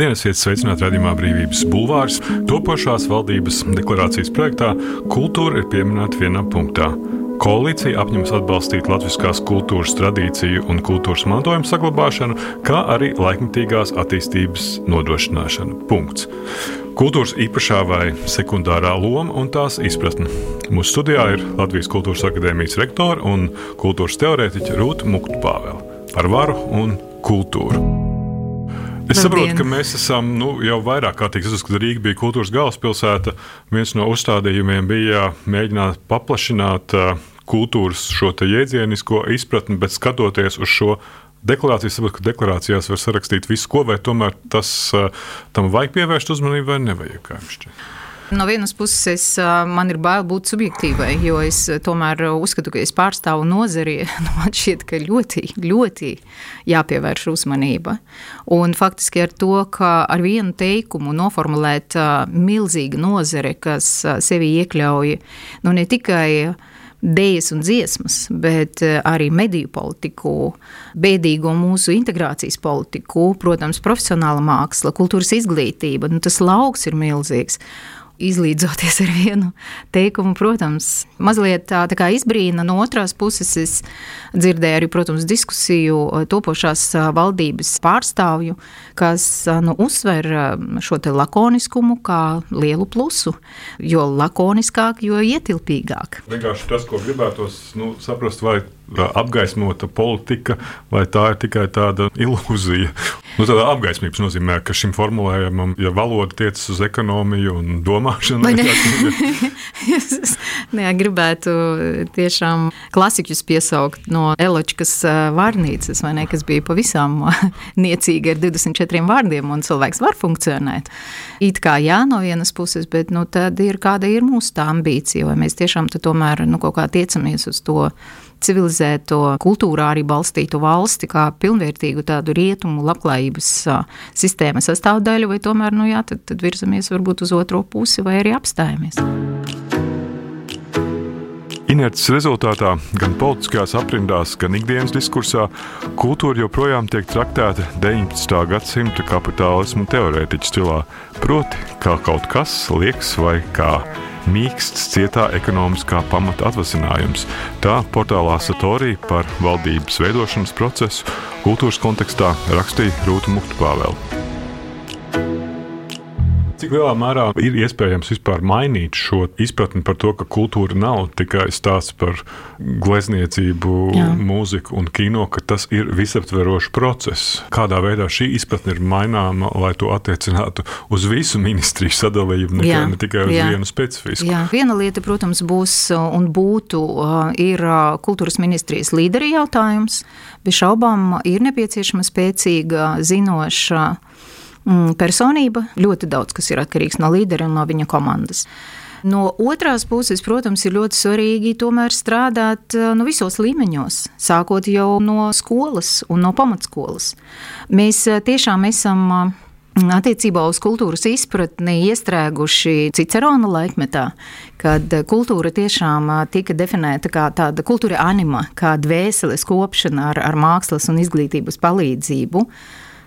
Labdien, esiet sveicināti redzamā brīvības bulvārs. Topošās valdības deklarācijas projektā kultūra ir pieminēta vienā punktā. Koalīcija apņemas atbalstīt latviskās kultūras tradīciju un kultūras mantojuma saglabāšanu, kā arī laikmatīgās attīstības nodrošināšanu. Punkts. Kultūras īpašā vai sekundārā loma un tās izpratne. Mūsu studijā ir Latvijas Kultūras Akadēmijas rektora un kultūras teorētiķa Rūta Muktpāvela par varu un kultūru. Es saprotu, ka mēs esam nu, jau vairāk kārtīgi. Es uzskatu, ka Rīga bija kultūras galvaspilsēta. Viens no uzstādījumiem bija mēģināt paplašināt kultūras šo jēdzienisko izpratni, bet skatoties uz šo deklarāciju, saprotu, ka deklarācijās var sarakstīt visu, ko vai tomēr tas tam vajag pievērst uzmanību vai nevajag. Kā jums šķiet? No vienas puses, es, man ir bail būt subjektīvai, jo es tomēr uzskatu, ka es pārstāvu nozari. Nu, man šķiet, ka ļoti, ļoti jāpievērš uzmanība. Un faktiski ar to, ka ar vienu teikumu noformulēt milzīgu nozare, kas sevi iekļauj nu, ne tikai dēļas un dziesmas, bet arī mediju politiku, bēdīgo mūsu integrācijas politiku, protams, profesionāla māksla, kultūras izglītība. Nu, tas lauks ir milzīgs izlīdzoties ar vienu teikumu. Protams, mazliet tā, tā kā izbrīna no otras puses. Es dzirdēju arī, protams, diskusiju topošās valdības pārstāvju, kas nu, uzsver šo lakoniskumu kā lielu plusu. Jo lakoniskāk, jo ietilpīgāk. Vienkārši tas, ko gribētos nu, saprast, vai apgaismota politika, vai tā ir tikai tāda ilūzija. Nu, tādā apgaismības nozīmē, ka šim formulējumam, ja valoda tiecas uz ekonomiju un domāšanu, tad es ne, gribētu tiešām klasiķus piesaukt no Eločkas vārnīcas, ne, kas bija pavisam niecīga ar 24 vārdiem, un cilvēks var funkcionēt. It kā jā, no vienas puses, bet nu, tad ir kāda ir mūsu tā ambīcija, vai mēs tiešām tomēr nu, kaut kā tiecamies uz to civilizēto, kultūrā arī balstītu valsti, kā pilnvērtīgu tādu rietumu labklājības sistēmas sastāvdaļu, vai tomēr nu, jā, tad, tad virzamies varbūt uz otro pusi vai arī apstājamies. Inerces rezultātā gan politiskajās aprindās, gan ikdienas diskursā kultūra joprojām tiek traktēta 19. gadsimta kapitālismu teorētiķu stilā, proti, kā kaut kas liekas vai kā mīksts, cietā ekonomiskā pamata atvasinājums. Tā portālā Satorī par valdības veidošanas procesu kultūras kontekstā rakstīja Rūta Muktpāvēla. Cik lielā mērā ir iespējams vispār mainīt šo izpratni par to, ka kultūra nav tikai stāsts par glezniecību, Jā. mūziku un kino, ka tas ir visaptverošs process. Kādā veidā šī izpratne ir maināma, lai to attiecinātu uz visu ministriju sadalījumu, ne, ne tikai uz Jā. vienu specifisku? Jā. Viena lieta, protams, būs un būtu ir kultūras ministrijas līderi jautājums. Bez šaubām ir nepieciešama spēcīga, zinoša personība. Ļoti daudz kas ir atkarīgs no līdera un no viņa komandas. No otras puses, protams, ir ļoti svarīgi tomēr strādāt eh, nu, visos līmeņos, sākot jau no skolas un no pamatskolas. Mēs eh, tiešām esam eh, attiecībā uz kultūras izpratni iestrēguši Cicerona laikmetā, kad kultūra tiešām tika definēta kā tāda kultūra anima, kā dvēseles kopšana ar, ar mākslas un izglītības palīdzību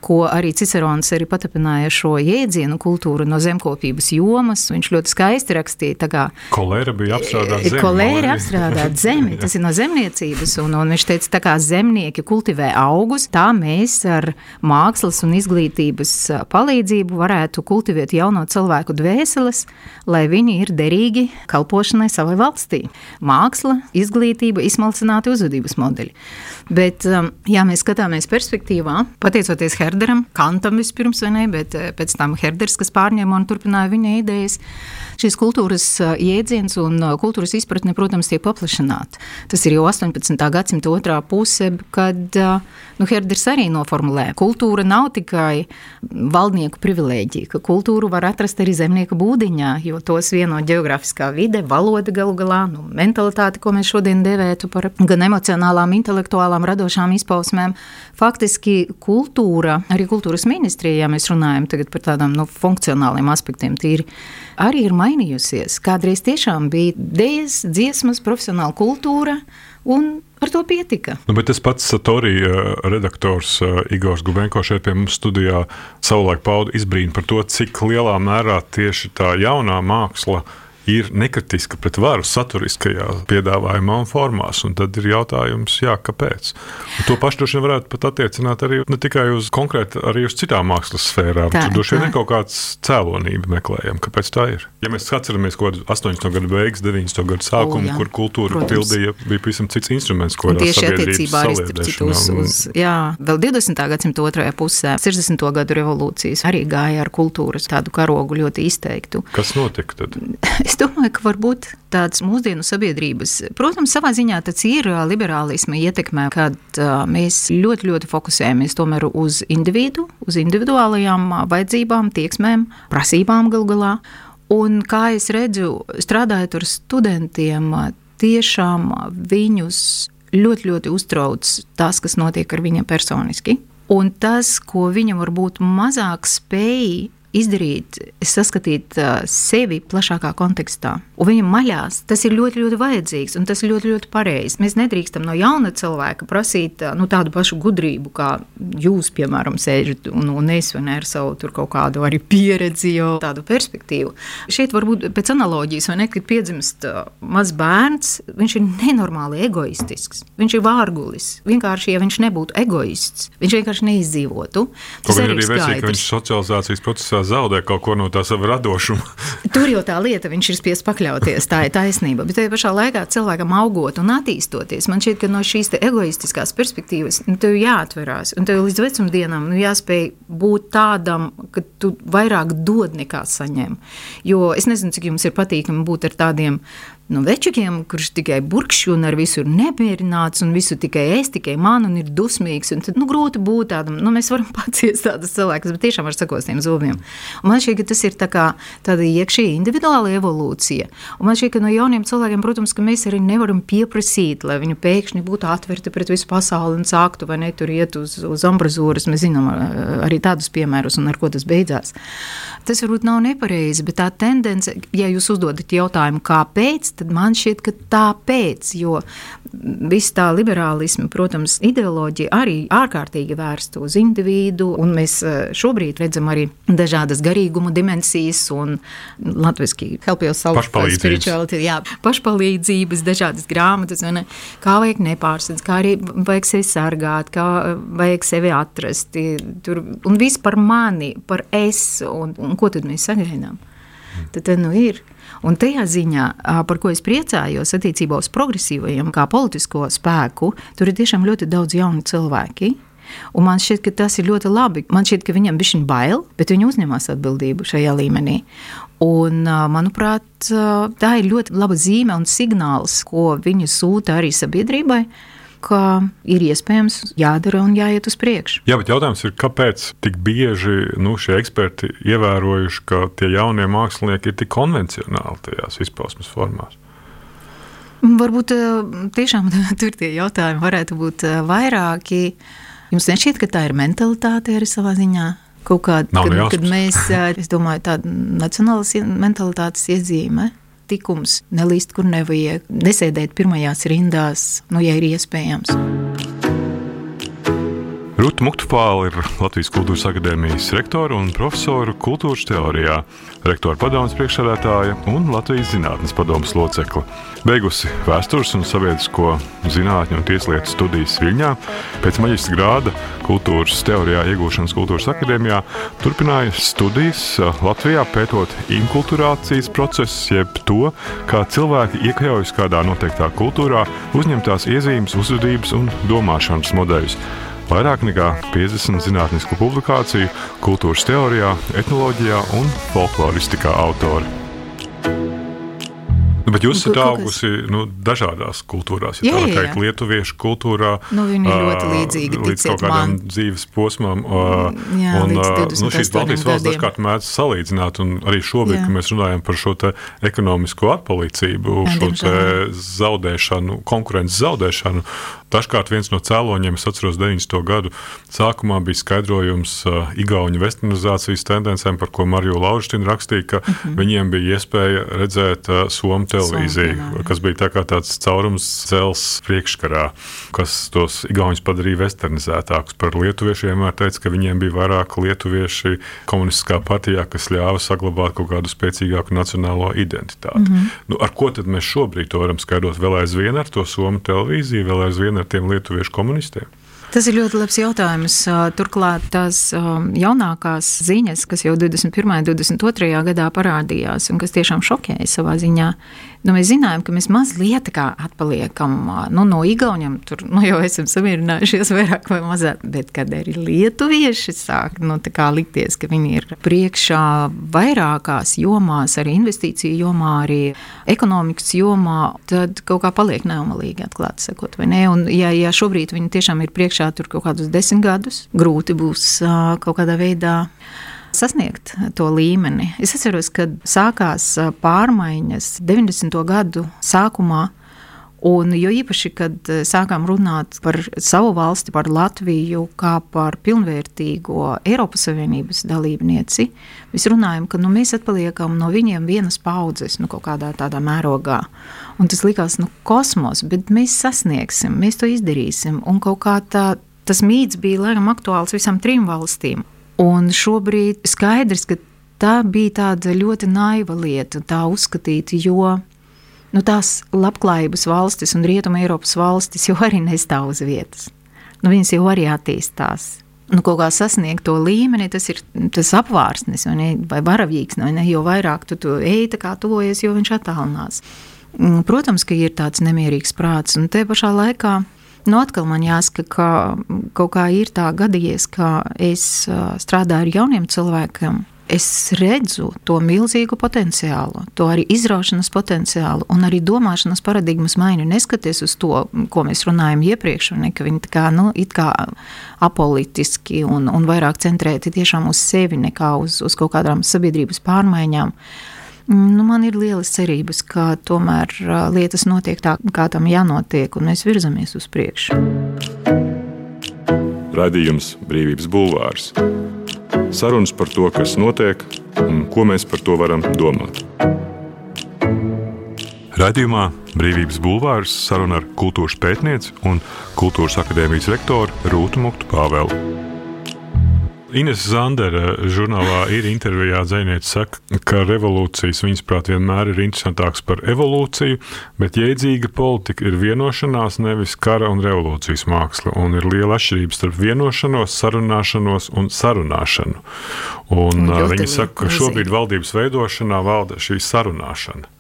ko arī Cicerons arī patapināja šo jēdzienu kultūru no zemkopības jomas. Viņš ļoti skaisti rakstīja. Kā, kolēra bija apstrādāta zeme. Kolēra apstrādāt zemi, tas ir no zemniecības, un, un viņš teica, tā kā zemnieki kultivē augus, tā mēs ar mākslas un izglītības palīdzību varētu kultivēt jauno cilvēku dvēseles, lai viņi ir derīgi kalpošanai savai valstī. Māksla, izglītība, izsmalcināti uzvedības modeļi. Bet, ja mēs skatāmies perspektīvā, pateicoties Hermanam, Herderam, Kantam vispirms, ne, bet eh, pēc tam Herders, kas pārņēma un turpināja viņa idejas. Šīs kultūras eh, jēdziens un eh, kultūras izpratne, protams, tiek paplašināta. Tas ir jau 18. gadsimta otrā puse, kad nu, Herders arī noformulē, ka kultūra nav tikai valdnieku privilēģija, ka kultūru var atrast arī zemnieka būdiņā, jo tos vieno geogrāfiskā vide, valoda galu galā, nu, mentalitāte, ko mēs šodien devētu par gan emocionālām, intelektuālām, radošām izpausmēm. Faktiski kultūra Arī kultūras ministrijā, ja mēs runājam par tādām nu, funkcionāliem aspektiem, tīri, arī ir mainījusies. Kādreiz tiešām bija dēļas, dziesmas, profesionāla kultūra un Ar to pietika. Nu, bet tas pats Satorija uh, redaktors uh, Igors Gubenko šeit pie mums studijā savulaik pauda izbrīnu par to, cik lielā mērā tieši tā jaunā māksla ir nekritiska pret varu saturiskajā piedāvājumā un formās. Un tad ir jautājums, jā, kāpēc? Un to pašu droši vien varētu pat attiecināt arī ne tikai uz konkrēti, arī uz citām mākslas sfērām. Tā, Tur droši vien ir kaut kāds cēlonība meklējam, kāpēc tā ir. Ja mēs atceramies kādu 80. gadu beigas, 90. gadu sākumu, o, kur kultūra Protams. pildīja, bija pavisam cits instruments, ko tieši attiecībā arī uz, uz, jā, vēl 20. gadsimta otrajā pusē, 60. gadu revolūcijas arī gāja ar kultūras tādu karogu ļoti izteiktu. Kas notika tad? Es domāju, ka varbūt tāds mūsdienu sabiedrības, protams, savā ziņā tas ir liberālisma ietekmē, kad mēs ļoti, ļoti fokusējamies tomēr uz individu, uz individuālajām vajadzībām, tieksmēm, prasībām gal galā. Un kā es redzu, strādājot ar studentiem, tiešām viņus ļoti, ļoti uztrauc tas, kas notiek ar viņiem personiski. Un tas, ko viņam varbūt mazāk spēj izdarīt, saskatīt uh, sevi plašākā kontekstā. Un viņam maļās tas ir ļoti, ļoti vajadzīgs un tas ir ļoti, ļoti pareizi. Mēs nedrīkstam no jauna cilvēka prasīt uh, nu, tādu pašu gudrību, kā jūs, piemēram, sēžat un, un es vai ne ar savu kaut kādu arī pieredzi, jau tādu perspektīvu. Šeit varbūt pēc analoģijas, vai ne, kad piedzimst uh, mazs bērns, viņš ir nenormāli egoistisks. Viņš ir vārgulis. Vienkārši, ja viņš nebūtu egoists, viņš vienkārši neizdzīvotu. Tas arī ir versija, ka viņš socializācijas procesā zaudē kaut ko no tā sava radošuma. Tur jau tā lieta, viņš ir spiests pakļauties, tā ir taisnība. Bet tajā pašā laikā cilvēkam augot un attīstoties, man šķiet, ka no šīs egoistiskās perspektīvas nu, tev jāatverās. Un tev līdz vecumdienām nu, jāspēj būt tādam, ka tu vairāk dod nekā saņem. Jo es nezinu, cik jums ir patīkami būt ar tādiem nu, večukiem, kurš tikai burkšķi un ar visu ir nemierināts, un visu tikai es, tikai man, un ir dusmīgs. Un tad, nu, grūti būt tādam, nu, mēs varam paciest tādus cilvēkus, bet tiešām ar sakostiem zobiem. Un man šķiet, ka tas ir tā kā tāda iekšēja individuāla evolūcija. Un man šķiet, ka no jauniem cilvēkiem, protams, ka mēs arī nevaram pieprasīt, lai viņi pēkšņi būtu atverti pret visu pasauli un sāktu vai ne tur iet uz, uz ambrazūras. Mēs zinām arī tādus piemērus, un ar ko tas beidzās. Tas varbūt nav nepareizi, bet tā tendence, ja jūs uzdodat jautājumu, kāpēc, tad man šķiet, ka tāpēc, jo viss tā liberālisma, protams, ideoloģija arī ārkārtīgi vērsta uz individu, un mēs eh, šobrīd redzam arī dažādas garīguma dimensijas un latviski yourself spirituality, jā, pašpalīdzības, dažādas grāmatas, un kā vajag nepārsadz, kā arī vajag sevi sargāt, kā vajag sevi atrast, tur, un viss par mani, par es, un, un ko tad mēs sagaidām? Tad, tad nu ir. Un tajā ziņā, par ko es priecājos, attiecībā uz progresīvajiem, kā politisko spēku, tur ir tiešām ļoti daudz jaunu cilvēku. Un man šķiet, ka tas ir ļoti labi. Man šķiet, ka viņam bija bail, bet viņi uzņemas atbildību šajā līmenī. Un, manuprāt, tā ir ļoti laba zīme un signāls, ko viņi sūta arī sabiedrībai ka ir iespējams jādara un jāiet uz priekšu. Jā, bet jautājums ir, kāpēc tik bieži nu, šie eksperti ievērojuši, ka tie jaunie mākslinieki ir tik konvencionāli tajās izpausmes formās? Varbūt eh, tiešām tur tie jautājumi varētu būt eh, vairāki. Jums nešķiet, ka tā ir mentalitāte arī savā ziņā? Kaut kāda, kad, kad mēs, eh, es domāju, tāda nacionālas mentalitātes iezīme tikums, nelīst, kur nevajag, nesēdēt pirmajās rindās, nu, ja ir iespējams. Ruta Muktupāla ir Latvijas Kultūras Akadēmijas rektore un profesora kultūras teorijā, rektora padomus priekšsēdētāja un Latvijas Zinātnes padomus locekle. Beigusi vēstures un sabiedrisko zinātņu un tieslietu studijas Viļņā, pēc maģistra grāda kultūras teorijā iegūšanas Kultūras Akadēmijā turpināja studijas Latvijā pētot inkulturācijas procesus, jeb to, kā cilvēki iekļaujas kādā noteiktā kultūrā, uzņemtās iezīmes, uzvedības un domāšanas modeļus vairāk nekā 50 zinātnisku publikāciju kultūras teorijā, etnoloģijā un folkloristikā autori. Nu, bet jūs esat augusi nu, dažādās kultūrās, ja jā, tā teikt, lietuviešu kultūrā. Nu, viņi ir ļoti līdzīgi. Līdz kaut kādam man. dzīves posmam. Mm, jā, un, nu, šīs Baltijas valsts dažkārt mēdz salīdzināt, un arī šobrīd, jā. kad mēs runājam par šo ekonomisko atpalīdzību, šo zaudēšanu, konkurences zaudēšanu, Dažkārt viens no cēloņiem, es atceros 90. gadu sākumā, bija skaidrojums uh, Igaunijas westernizācijas tendencēm, par ko Mariju Lauristina rakstīja, ka mhm. -huh. viņiem bija iespēja redzēt uh, Somu televīziju, Somu, kas bija tā tāds caurums cels priekškarā, kas tos Igaunijas padarīja westernizētākus. Par lietuviešiem vienmēr teica, ka viņiem bija vairāk lietuvieši komunistiskā partijā, kas ļāva saglabāt kaut kādu spēcīgāku nacionālo identitāti. Mhm. -huh. nu, ar ko tad mēs šobrīd to varam skaidrot? Vēl aizvien ar to Somu televīziju, vēl aizvien ar tiem lietuviešu komunistiem? Tas ir ļoti labs jautājums. Turklāt tās jaunākās ziņas, kas jau 21. un 22. gadā parādījās, un kas tiešām šokēja savā ziņā, nu, mēs zinājām, ka mēs mazliet atpaliekam nu, no Igauniem. Tur nu, jau esam samierinājušies vairāk vai mazāk, bet kad arī lietuvieši sāk nu, likties, ka viņi ir priekšā vairākās jomās, arī investīciju jomā, arī ekonomikas jomā, tad kaut kā paliek neomalīgi atklāti sakot? Un, ja, ja šobrīd viņi tiešām ir priekšā tur kaut kādus desmit gadus. Grūti būs kaut kādā veidā sasniegt to līmeni. Es atceros, kad sākās pārmaiņas 90. gadu sākumā. Un jo īpaši, kad sākām runāt par savu valsti, par Latviju, kā par pilnvērtīgo Eiropas Savienības dalībnieci, mēs runājam, ka nu, mēs atpaliekam no viņiem vienas paudzes, nu, kaut kādā tādā mērogā. Un tas likās, nu, kosmos, bet mēs sasniegsim, mēs to izdarīsim. Un kaut kā tā, tas mīts bija laikam aktuāls visam trim valstīm. Un šobrīd skaidrs, ka tā bija tāda ļoti naiva lieta, tā uzskatīt, jo nu, tās labklājības valstis un Rietuma Eiropas valstis jau arī nestāv uz vietas. Nu, viņas jau arī attīstās. Nu, kaut kā sasniegt to līmeni, tas ir tas apvārsnes vai, ne, vai varavīgs. Vai ne, jo vairāk tu, tu ej, tā kā tuvojies, jo viņš attālinās. Mm, protams, ka ir tāds nemierīgs prāts, un te pašā laikā nu, atkal man jāsaka, ka kaut kā ir tā gadījies, ka es strādāju ar jauniem cilvēkiem. Es redzu to milzīgu potenciālu, to arī izraušanas potenciālu un arī domāšanas paradigmas maiņu. Neskaties uz to, ko mēs runājam iepriekš, ne, ka viņi kā, nu, kā apolitiski un, un vairāk centrēti tiešām uz sevi nekā uz, uz kaut kādām sabiedrības pārmaiņām. Uh, Nu, man ir lielas cerības, ka tomēr lietas notiek tā, kā tam jānotiek, un mēs virzamies uz priekšu. Radījums Brīvības Bulvārs. Sarunas par to, kas notiek un ko mēs par to varam domāt. Radījumā Brīvības Bulvārs saruna ar kultūras pētnieci un kultūras akadēmijas rektoru Rūtu Muktu Pāvelu. Ines Zandera žurnālā ir intervijā dzēniece saka, ka revolūcijas viņas prāt vienmēr ir interesantāks par evolūciju, bet jēdzīga politika ir vienošanās, nevis kara un revolūcijas māksla. Un ir liela atšķirība starp vienošanos, sarunāšanos un sarunāšanu. Un, un viņa saka, ka šobrīd valdības veidošanā valda šī sarunāšana.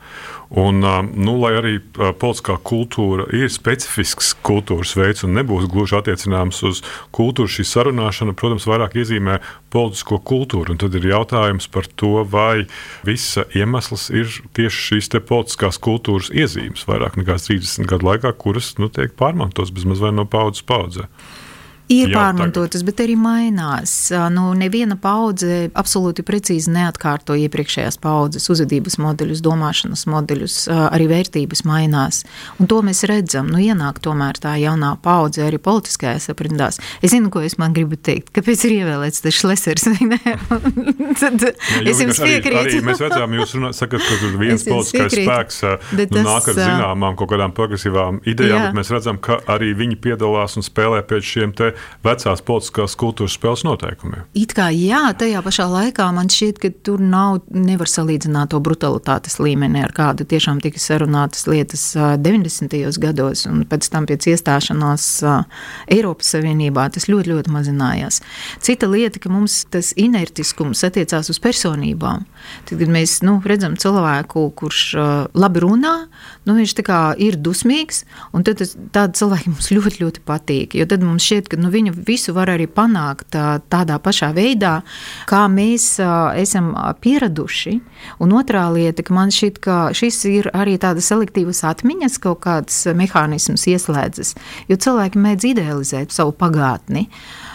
Un, nu, lai arī politiskā kultūra ir specifisks kultūras veids un nebūs gluži attiecināms uz kultūru, šī sarunāšana, protams, vairāk iezīmē politisko kultūru. Tad ir jautājums par to, vai visa iemesls ir tieši šīs politiskās kultūras iezīmes vairāk nekā 30 gadu laikā, kuras nu, tiek pārmantotas bezmaz vai no paudzes paudzē ir Jā, pārmantotas, tagad. bet arī mainās. Nu, neviena paudze absolūti precīzi neatkārto iepriekšējās paudzes uzvedības modeļus, domāšanas modeļus, arī vērtības mainās. Un to mēs redzam. Nu, ienāk tomēr tā jaunā paudze arī politiskajās aprindās. Es zinu, ko es man gribu teikt. Kāpēc ir ievēlēts tas šlesers? Tad ja, es jums piekrītu. Mēs redzam, jūs runā, sakat, ka tur viens politiskais spēks nu, tas, nāk ar zināmām kaut kādām progresīvām idejām, jā. bet mēs redzam, ka arī viņi piedalās un spēlē pēc šiem te vecās politiskās kultūras spēles noteikumiem. It kā jā, tajā pašā laikā man šķiet, ka tur nav, nevar salīdzināt to brutalitātes līmeni, ar kādu tiešām tika sarunātas lietas 90. gados, un pēc tam pēc iestāšanās Eiropas Savienībā tas ļoti, ļoti mazinājās. Cita lieta, ka mums tas inertiskums attiecās uz personībām. Tad, kad mēs nu, redzam cilvēku, kurš labi runā, nu, viņš ir dusmīgs, un tad tas, tādi cilvēki mums ļoti, ļoti patīk, jo tad mums šķiet, ka nu, viņu visu var arī panākt tādā pašā veidā, kā mēs esam pieraduši. Un otrā lieta, ka man šķiet, ka šis ir arī tāda selektīvas atmiņas kaut kāds mehānisms ieslēdzas, jo cilvēki mēdz idealizēt savu pagātni.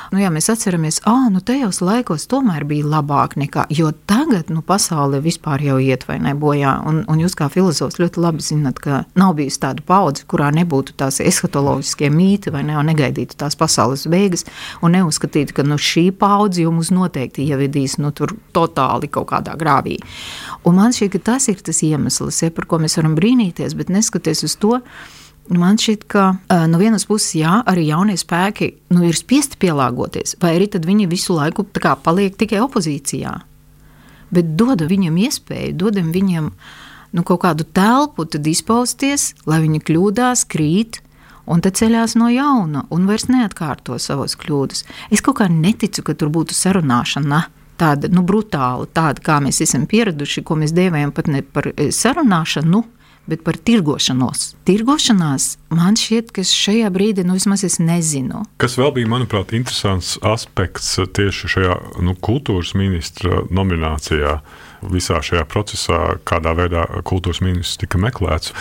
Nu, jā, mēs atceramies, ka nu, tajos laikos tomēr bija labāk nekā. Jo tagad nu, pasaule vispār jau iet vai ne bojā. Un, un jūs kā filozofs ļoti labi zinat, ka nav bijusi tāda paudze, kurā nebūtu tās eskatoloģiskie mīti vai ne, un negaidītu tās pasaules beigas. Un neuzskatītu, ka nu, šī paudze jums noteikti ievedīs nu, totāli kaut kādā grāvī. Un man šķiet, ka tas ir tas iemesls, ja, par ko mēs varam brīnīties, bet neskatoties uz to. Man šķiet, ka no vienas puses, jā, arī jaunie spēki nu, ir spiesti pielāgoties, vai arī viņi visu laiku kā, paliek tikai opozīcijā. Bet dodam viņam iespēju, dodam viņam nu, kaut kādu telpu, tad izpausties, lai viņi kļūdās, krīt, un tad ceļās no jauna un vairs neatkārto savas kļūdas. Es kaut kā neticu, ka tur būtu sarunāšana. Tāda nu, brutāla, tāda kā mēs esam pieraduši, ko mēs dēvējam pat ne par sarunāšanu, bet par tirgošanos. Tirgošanās man šķiet, ka šajā brīdī, nu, vismaz es nezinu. Kas vēl bija, manuprāt, interesants aspekts tieši šajā nu, kultūras ministra nominācijā, visā šajā procesā, kādā veidā kultūras ministrs tika meklēts.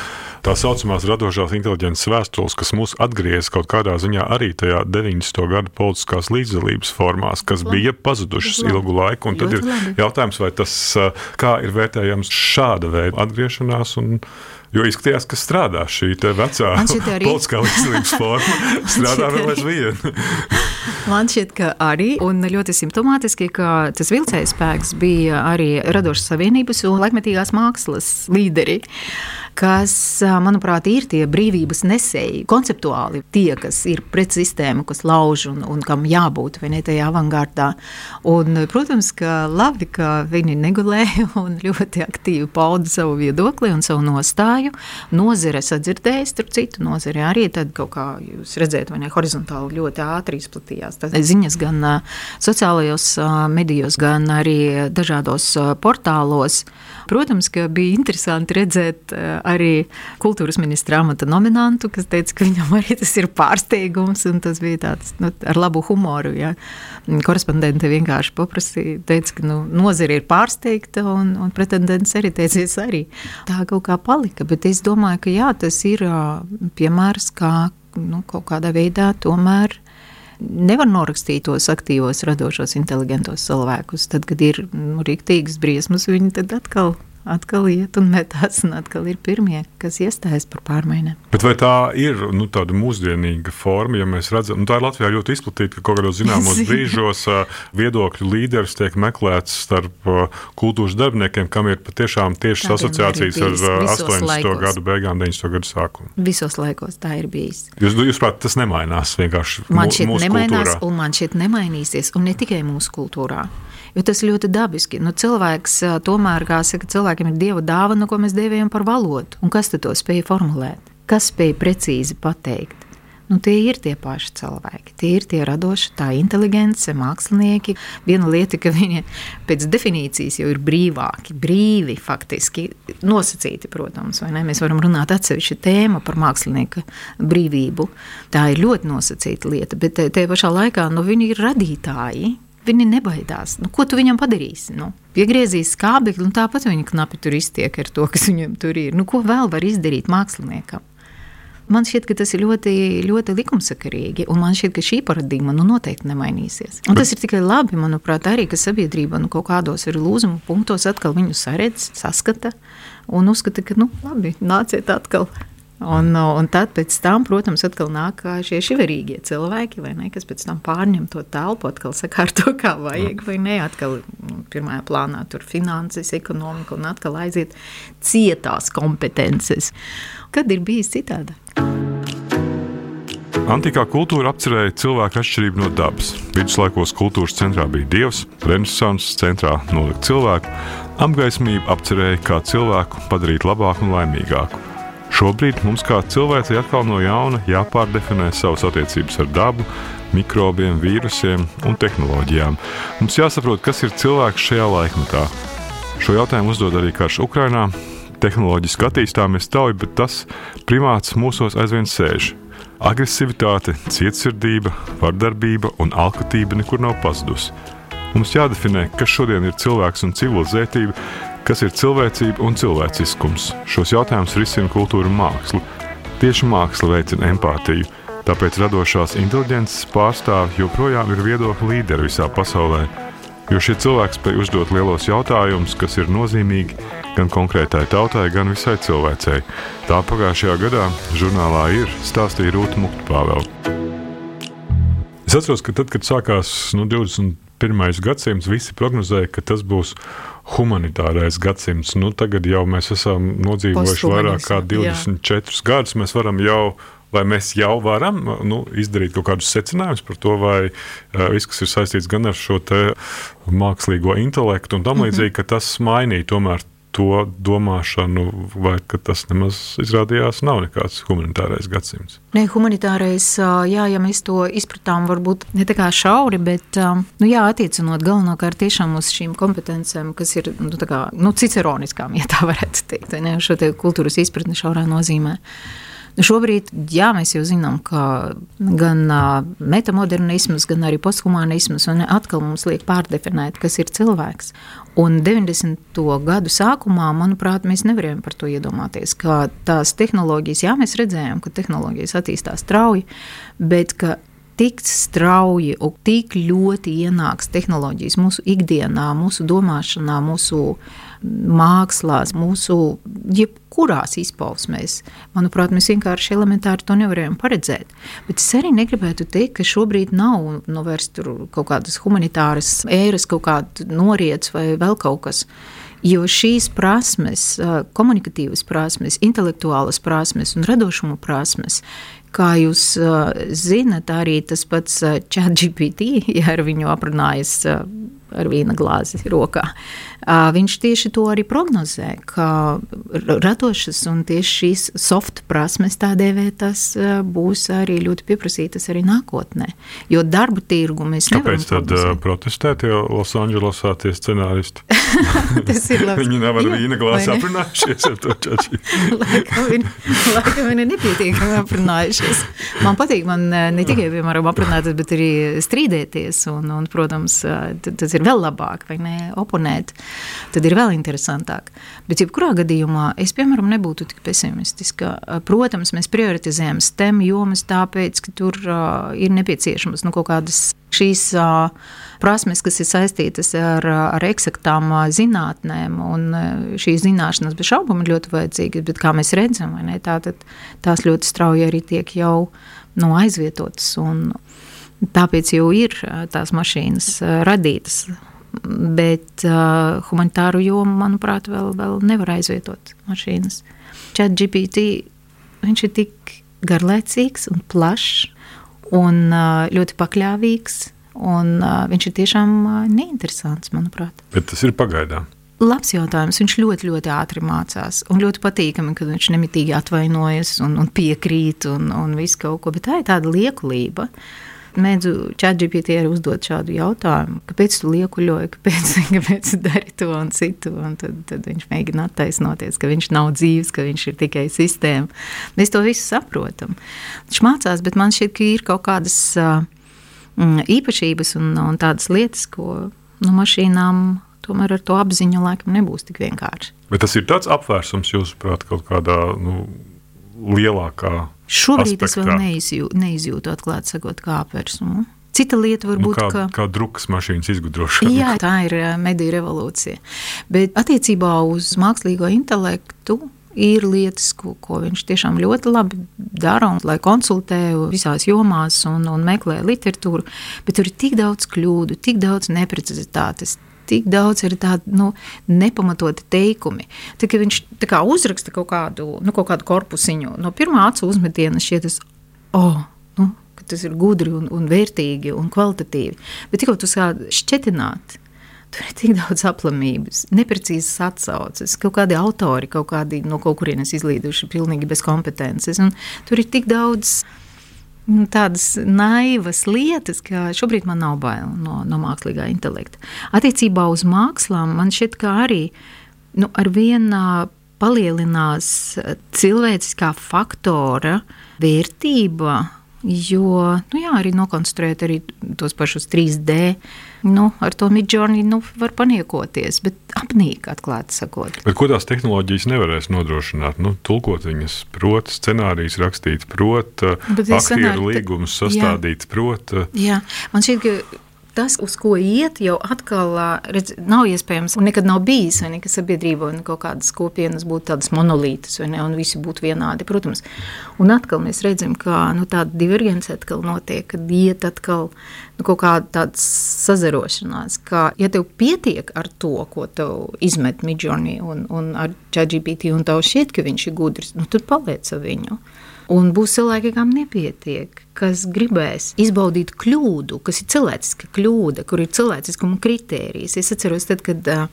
Tā saucamās radošās inteliģences vēstules, kas mūs atgriez kaut kādā ziņā arī tajā 90. gada politiskās līdzdalības formās, kas labi. bija pazudušas labi. ilgu laiku. Un tad ir labi. jautājums, vai tas kā ir vērtējams šāda veida atgriešanās. Un, Jo izskatījās, ka strādā šī vecā politiskā līdzdalības forma. strādā vēl aizvien. Man šķiet, ka arī, un ļoti simptomātiski, ka tas vilcējs spēks bija arī radošas savienības un laikmetīgās mākslas līderi kas, manuprāt, ir tie brīvības nesēji, konceptuāli tie, kas ir pret sistēmu, kas lauž un, un kam jābūt ne tajā avangardā. Un, protams, ka labi, ka viņi negulēja un ļoti aktīvi pauda savu viedokli un savu nostāju. Nozare sadzirdēja, starp citu, nozare arī tad kaut kā jūs redzēt, vai ne horizontāli ļoti ātri izplatījās. Tas ziņas gan sociālajos medijos, gan arī dažādos portālos. Protams, ka bija interesanti redzēt arī kultūras ministra amata nominantu, kas teica, ka viņam arī tas ir pārsteigums, un tas bija tāds nu, ar labu humoru. Ja. Korespondente vienkārši paprasīja, teica, ka nu, nozare ir pārsteigta, un, un pretendents arī teicies arī. Tā kaut kā palika, bet es domāju, ka jā, tas ir piemērs, kā nu, kaut kādā veidā tomēr nevar norakstīt tos aktīvos, radošos, inteligentos cilvēkus. Tad, kad ir nu, rīktīgas briesmas, viņi tad atkal atkal iet un metās, un atkal ir pirmie, kas iestājas par pārmaiņām. Bet vai tā ir nu, tāda mūsdienīga forma, ja mēs redzam, nu, tā ir Latvijā ļoti izplatīta, ka kaut kādos zināmos brīžos viedokļu līderis tiek meklēts starp kultūras darbiniekiem, kam ir patiešām tiešas asociācijas ar 80. Laikos. gadu beigām, 90. gadu sākumu. Visos laikos tā ir bijis. Jūs, jūs prāt, tas nemainās vienkārši man šķiet nemainās, kultūrā. un man šķiet nemainīsies, un ne tikai mūsu kultūrā. Jo tas ļoti dabiski. Nu, cilvēks tomēr, kā saka, cilvēkiem ir dieva dāvana, ko mēs dēvējam par valodu. Un kas to spēja formulēt? Kas spēja precīzi pateikt? Nu, tie ir tie paši cilvēki. Tie ir tie radoši, tā inteligence, mākslinieki. Viena lieta, ka viņi pēc definīcijas jau ir brīvāki, brīvi faktiski nosacīti, protams. Mēs varam runāt atsevišķi tēma par mākslinieka brīvību. Tā ir ļoti nosacīta lieta, bet tajā pašā laikā nu, viņi ir radītāji viņi nebaidās. Nu, ko tu viņam padarīsi? Nu, piegriezīs skābekli, un tāpat viņa knapi tur iztiek ar to, kas viņam tur ir. Nu, ko vēl var izdarīt māksliniekam? Man šķiet, ka tas ir ļoti, ļoti likumsakarīgi, un man šķiet, ka šī paradigma nu, noteikti nemainīsies. Un tas ir tikai labi, manuprāt, arī, ka sabiedrība nu, kaut kādos ir lūzumu punktos atkal viņu saredz, saskata un uzskata, ka, nu, labi, nāciet atkal Un, un tad, tam, protams, atkal nāk šie šiverīgie cilvēki, ne, kas pēc tam pārņem to telpu, atkal sakārto, kā vajag, vai ne. Atkal nu, pirmajā plānā tur finanses, ekonomika un atkal aiziet cietās kompetences. Kad ir bijis citādi? Antikā kultūra apcerēja cilvēku atšķirību no dabas. Viduslaikos kultūras centrā bija dievs, renesanses centrā nolika cilvēku, apgaismība apcerēja kā cilvēku padarīt labāku un laimīgāku. Šobrīd mums kā cilvēcei atkal no jauna jāpārdefinē savas attiecības ar dabu, mikrobiem, vīrusiem un tehnoloģijām. Mums jāsaprot, kas ir cilvēks šajā laikmetā. Šo jautājumu uzdod arī karš Ukrainā. Tehnoloģiski attīstāmies strauji, bet tas primāts mūsos aizvien sēž. Agresivitāte, cietsirdība, vardarbība un alkatība nekur nav pazudusi. Mums jādefinē, kas šodien ir cilvēks un civilizētība, Kas ir cilvēcība un cilvēciskums? Šos jautājumus risina kultūra un māksla. Tieši māksla veicina empātiju. Tāpēc radošās inteliģences pārstāvji joprojām ir viedokļu līderi visā pasaulē, jo šie cilvēki spēj uzdot lielos jautājumus, kas ir nozīmīgi gan konkrētai tautai, gan visai cilvēcei. Tā pagājušajā gadā žurnālā ir stāstīja Rūta Muktpāvēl. Es atceros, ka tad, kad sākās nu, 21. gadsimts, visi prognozēja, ka tas būs humanitārais gadsimts. Nu, tagad jau mēs esam nodzīvojuši vairāk kā 24 jā. gadus. Mēs varam jau vai mēs jau varam nu, izdarīt kaut kādus secinājumus par to, vai uh, viss, kas ir saistīts gan ar šo mākslīgo intelektu un tam mhm. līdzīgi, mm -hmm. ka tas mainīja tomēr to domāšanu, vai tas nemaz izrādījās nav nekāds humanitārais gadsimts. Nē, humanitārais, jā, ja mēs to izpratām, varbūt ne tā kā šauri, bet nu, jā, attiecinot galvenokārt tiešām uz šīm kompetencēm, kas ir nu, kā, nu, ciceroniskām, ja tā varētu teikt, ne, šo te kultūras izpratni šaurā nozīmē. Šobrīd, jā, mēs jau zinām, ka gan metamodernisms, gan arī posthumanisms atkal mums liek pārdefinēt, kas ir cilvēks. Un 90. gadu sākumā, manuprāt, mēs nevarējām par to iedomāties, ka tās tehnoloģijas, jā, mēs redzējām, ka tehnoloģijas attīstās strauji, bet ka tik strauji un tik ļoti ienāks tehnoloģijas mūsu ikdienā, mūsu domāšanā, mūsu mākslās, mūsu jebkurās izpausmēs. Manuprāt, mēs vienkārši elementāri to nevarējām paredzēt. Bet es arī negribētu teikt, ka šobrīd nav nu, vairs kaut kādas humanitāras ēras, kaut kāda noriets vai vēl kaut kas. Jo šīs prasmes, komunikatīvas prasmes, intelektuālas prasmes un radošuma prasmes Kā jūs uh, zinat, arī tas pats ChatGPT, ja ar viņu aprunājas uh, ar vīna glāzi rokā. Viņš tieši to arī prognozē, ka radošas un tieši šīs soft prasmes tādēļ tas būs arī ļoti pieprasītas arī nākotnē. Jo darba tirgu mēs nevaram. Kāpēc tad prognozēt. protestē tie Losandželosā tie scenāristi? tas ir labi. Viņi nav ar vīna glāzi aprunājušies ar to čači. laikam, viņi, laikam viņi nepietiekami aprunājušies. Man patīk, man ne tikai, piemēram, aprunāties, bet arī strīdēties. Un, un protams, tas ir vēl labāk, vai ne, oponēt, tad ir vēl interesantāk. Bet, jebkurā gadījumā, es, piemēram, nebūtu tik pesimistiska. Protams, mēs prioritizējam STEM jomas tāpēc, ka tur uh, ir nepieciešamas nu, kaut kādas šīs uh, prasmes, kas ir saistītas ar, ar eksaktām uh, zinātnēm, un uh, šīs zināšanas bez šaubām ir ļoti vajadzīgas, bet kā mēs redzam, ne, tā, tās ļoti strauji arī tiek jau nu, aizvietotas. Un, Tāpēc jau ir tās mašīnas radītas. Bet uh, humanitāru jomu, manuprāt, vēl, vēl nevar aizvietot mašīnas. Chat GPT viņš ir tik garlaicīgs un plašs un uh, ļoti pakļāvīgs. Un, uh, viņš ir tiešām uh, neinteresants, manuprāt. Bet tas ir pagaidām. Labs jautājums. Viņš ļoti, ļoti ātri mācās. Un ļoti patīkami, ka viņš nemitīgi atvainojas un, un piekrīt un, un visu kaut ko. Bet tā ir tāda liekulība. Uh, mēdzu ChatGPT arī uzdot šādu jautājumu, kāpēc tu liekuļoji, kāpēc, kāpēc dari to un citu. Un tad, tad viņš mēģina attaisnoties, ka viņš nav dzīves, ka viņš ir tikai sistēma. Mēs to visu saprotam. Viņš mācās, bet man šķiet, ka ir kaut kādas uh, īpašības un, un tādas lietas, ko nu, mašīnām tomēr ar to apziņu laikam nebūs tik vienkārši. Bet tas ir tāds apvērsums, jūsuprāt, kaut kādā nu, lielākā Šobrīd aspektā. es vēl neizjūtu, neizjūtu atklāti sakot, kāpēc. Nu, Cita lieta var būt, nu, kā, ka. Kā drukas mašīnas izgudrošana. Jā, tā ir mediju revolūcija. Bet attiecībā uz mākslīgo intelektu ir lietas, ko, ko viņš tiešām ļoti labi dara, un, lai konsultē visās jomās un, un meklē literatūru. Bet tur ir tik daudz kļūdu, tik daudz neprecizitātes, tik daudz ir tādu nu, nepamatoti teikumi. Tad, kad viņš kā, uzraksta kaut kādu, nu, kaut kādu korpusiņu, no pirmā acu uzmetiena šķiet, tas, oh, nu, tas ir gudri un, un vērtīgi un kvalitatīvi. Bet tikko tu sāc šķetināt, Tur ir tik daudz aplamības, neprecīzas atsauces, kaut kādi autori kaut kādi no kaut kurienes izlīduši, pilnīgi bez kompetences. Un tur ir tik daudz tādas naivas lietas, ka šobrīd man nav bail no, no mākslīgā intelekta. Attiecībā uz mākslām man šķiet, ka arī nu, ar vienu palielinās cilvēciskā faktora vērtība Jo nu jā, arī nokonstruēt arī tos pašus 3D. Nu, ar to midžurnī nu, var paniekoties, bet apnīk, atklāti sakot. Bet ko tās tehnoloģijas nevarēs nodrošināt? Nu, tulkot viņas, prot, scenārijus rakstīt, prot, aktieru līgumus sastādīt, jā. prot. Jā, man šķiet, ka tas, uz ko iet, jau atkal redz, nav iespējams, nekad nav bijis, vai ne, ka sabiedrība un kaut kādas kopienas būtu tādas monolītas, vai ne, un visi būtu vienādi, protams. Un atkal mēs redzam, ka nu, tāda divergence atkal notiek, kad iet atkal nu, kaut kāda sazarošanās, ka, ja tev pietiek ar to, ko tev izmet Midjourney un, un ar ChatGPT, un tev šķiet, ka viņš ir gudrs, nu, tad paliec ar viņu. Un būs cilvēki, kam nepietiek, kas gribēs izbaudīt kļūdu, kas ir cilvēciska kļūda, kur ir cilvēciskuma kritērijas. Es atceros, tad, kad uh,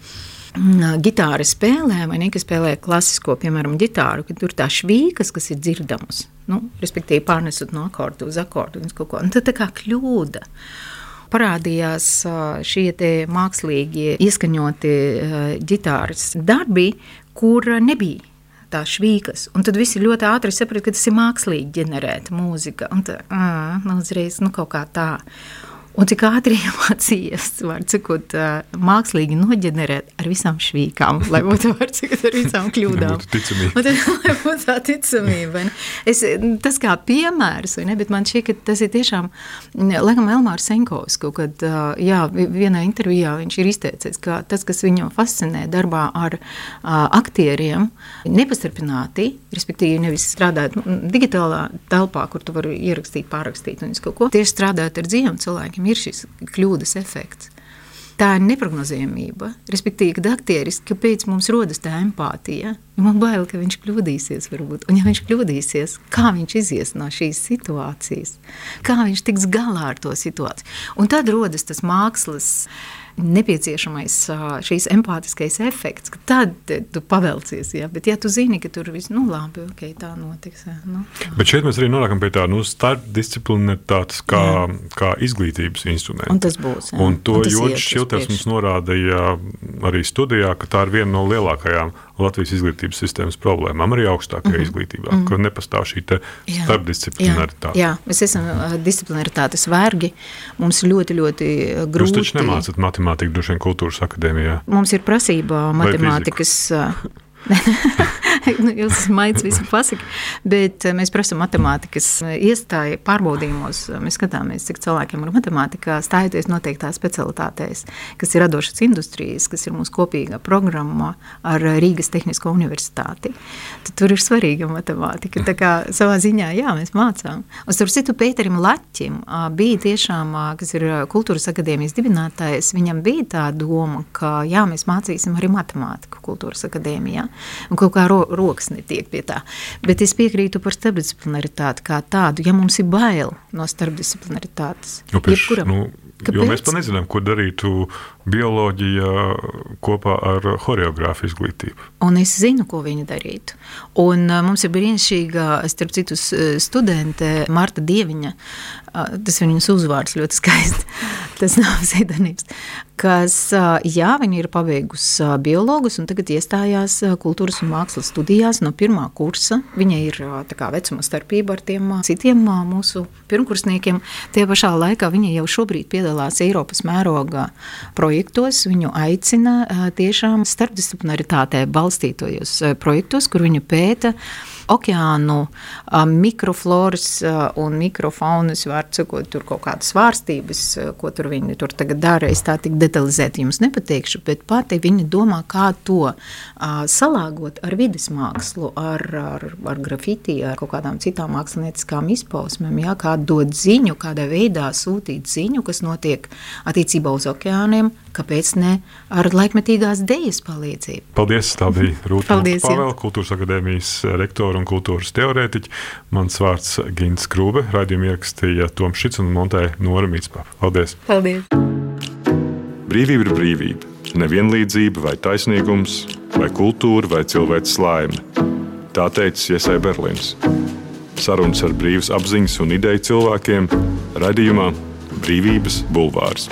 ģitāra spēlē, vai ne, kas spēlē klasisko, piemēram, ģitāru, kad tur tā švīkas, kas ir dzirdamas, nu, respektīvi pārnesot no akordu uz akordu un kaut ko, un tad tā kā kļūda parādījās šie mākslīgi ieskaņoti ģitāras darbi, kur nebija tās švīkas. Un tad visi ļoti ātri saprata, ka tas ir mākslīgi ģenerēta mūzika. Un tā, uh, uzreiz nu, kaut kā tā. Un cik ātri iemācījies, var cikot, mākslīgi noģenerēt ar visām švīkām, lai būtu, var cikot, ar visām kļūdām. tad, lai būtu tā ticamība. Es, tas kā piemērs, vai ne, bet man šķiet, ka tas ir tiešām, laikam, Elmārs Senkovs, kaut kad, jā, vienā intervijā viņš ir izteicis, ka tas, kas viņu fascinē darbā ar aktieriem, nepastarpināti, respektīvi nevis strādāt digitālā telpā, kur tu vari ierakstīt, pārrakstīt un kaut ko, tieši strādāt ar dzīviem cilvēkiem ir šis kļūdas efekts. Tā ir neparedzējumība. Respektīvi, kad aktieris, kāpēc mums rodas tā empātija? Jo man bail, ka viņš kļūdīsies, varbūt. Un, ja viņš kļūdīsies, kā viņš izies no šīs situācijas, kā viņš tiks galā ar to situāciju. Un tad rodas tas mākslas nepieciešamais šīs empātiskais efekts, ka tad tu pavelcies. Ja? Bet, ja tu zini, ka tur viss nu, labi, okay, tā notiks. Ja? Nu, tā. Bet šeit mēs arī nonākam pie tā nu, starpdisciplinaritātes kā, jā. kā izglītības instrumenta. Un tas būs. Jā. Un to Joņš Šilters mums norādīja arī studijā, ka tā ir viena no lielākajām Latvijas izglītības sistēmas problēmām, arī augstākajā mm -hmm. izglītībā, mm -hmm. ka nepastāv šī starpdisciplinaritāte. Jā, jā, mēs esam uh, disciplinaritātes vergi. Mums ļoti, ļoti grūti. Jūs taču nemācat matemātiku droši vien kultūras akadēmijā. Mums ir prasība matemātikas. nu, jūs maigs visu pasaki, bet eh, mēs prasām matemātikas eh, iestāju pārbaudījumos. Mēs skatāmies, cik cilvēkiem ir matemātikā stājoties noteiktās specialitātēs, kas ir radošas industrijas, kas ir mūsu kopīgā programma ar Rīgas Tehnisko universitāti. Tad tur ir svarīga matemātika. Tā kā savā ziņā, jā, mēs mācām. Un starp citu Pēterim Laķim bija tiešām, kas ir kultūras akadēmijas dibinātājs, viņam bija tā doma, ka jā, mēs mācīsim arī matemātiku kultūras akadēmijā un kaut kā ro, rokas netiek pie tā. Bet es piekrītu par starpdisciplinaritāti kā tādu, ja mums ir bail no starpdisciplinaritātes. Nu, pēc, nu? Jo mēs pat nezinām, ko darītu bioloģija kopā ar choreogrāfu izglītību. Un es zinu, ko viņi darītu. Un uh, mums ir brīnišķīga, starp citu, studente Marta Dieviņa. Uh, tas ir viņas uzvārds ļoti skaisti. tas nav pseidonīms. Kas, uh, jā, viņa ir pabeigusi uh, biologus un tagad iestājās uh, kultūras un mākslas studijās no pirmā kursa. Viņa ir uh, kā vecuma starpība ar tiem uh, citiem uh, mūsu pirmkursniekiem. Tie pašā laikā viņa jau šobrīd piedalās Eiropas mēroga projektos. Viņu aicina tiešām starpdisciplinaritātē balstītojos projektos, kur viņa pēta okeānu mikrofloras un mikrofaunas, var cikot tur kaut kādas svārstības, ko tur viņi tur tagad dara. Es tā tik detalizēti jums nepateikšu, bet pati viņa domā, kā to salāgot ar vidas mākslu, ar, ar, ar grafiti, ar kaut kādām citām mākslinieckām izpausmēm, jā, kā dot ziņu, kādā veidā sūtīt ziņu, kas notiek attiecībā uz okeāniem, kāpēc ne ar laikmetīgās dejas palīdzību. Paldies, tā bija Rūta Pāvēla, Kultūras akadēmijas rektora un kultūras teorētiķa. Mans vārds Gins Krūbe, raidījumu ierakstīja Toms Šits un montēja Nora Mītspā. Paldies! Paldies! Brīvība ir brīvība, nevienlīdzība vai taisnīgums, vai kultūra vai cilvēks laime. Tā teica Iesai Berlīns. Sarunas ar brīvas apziņas un ideju cilvēkiem - radījumā Brīvības bulvārs.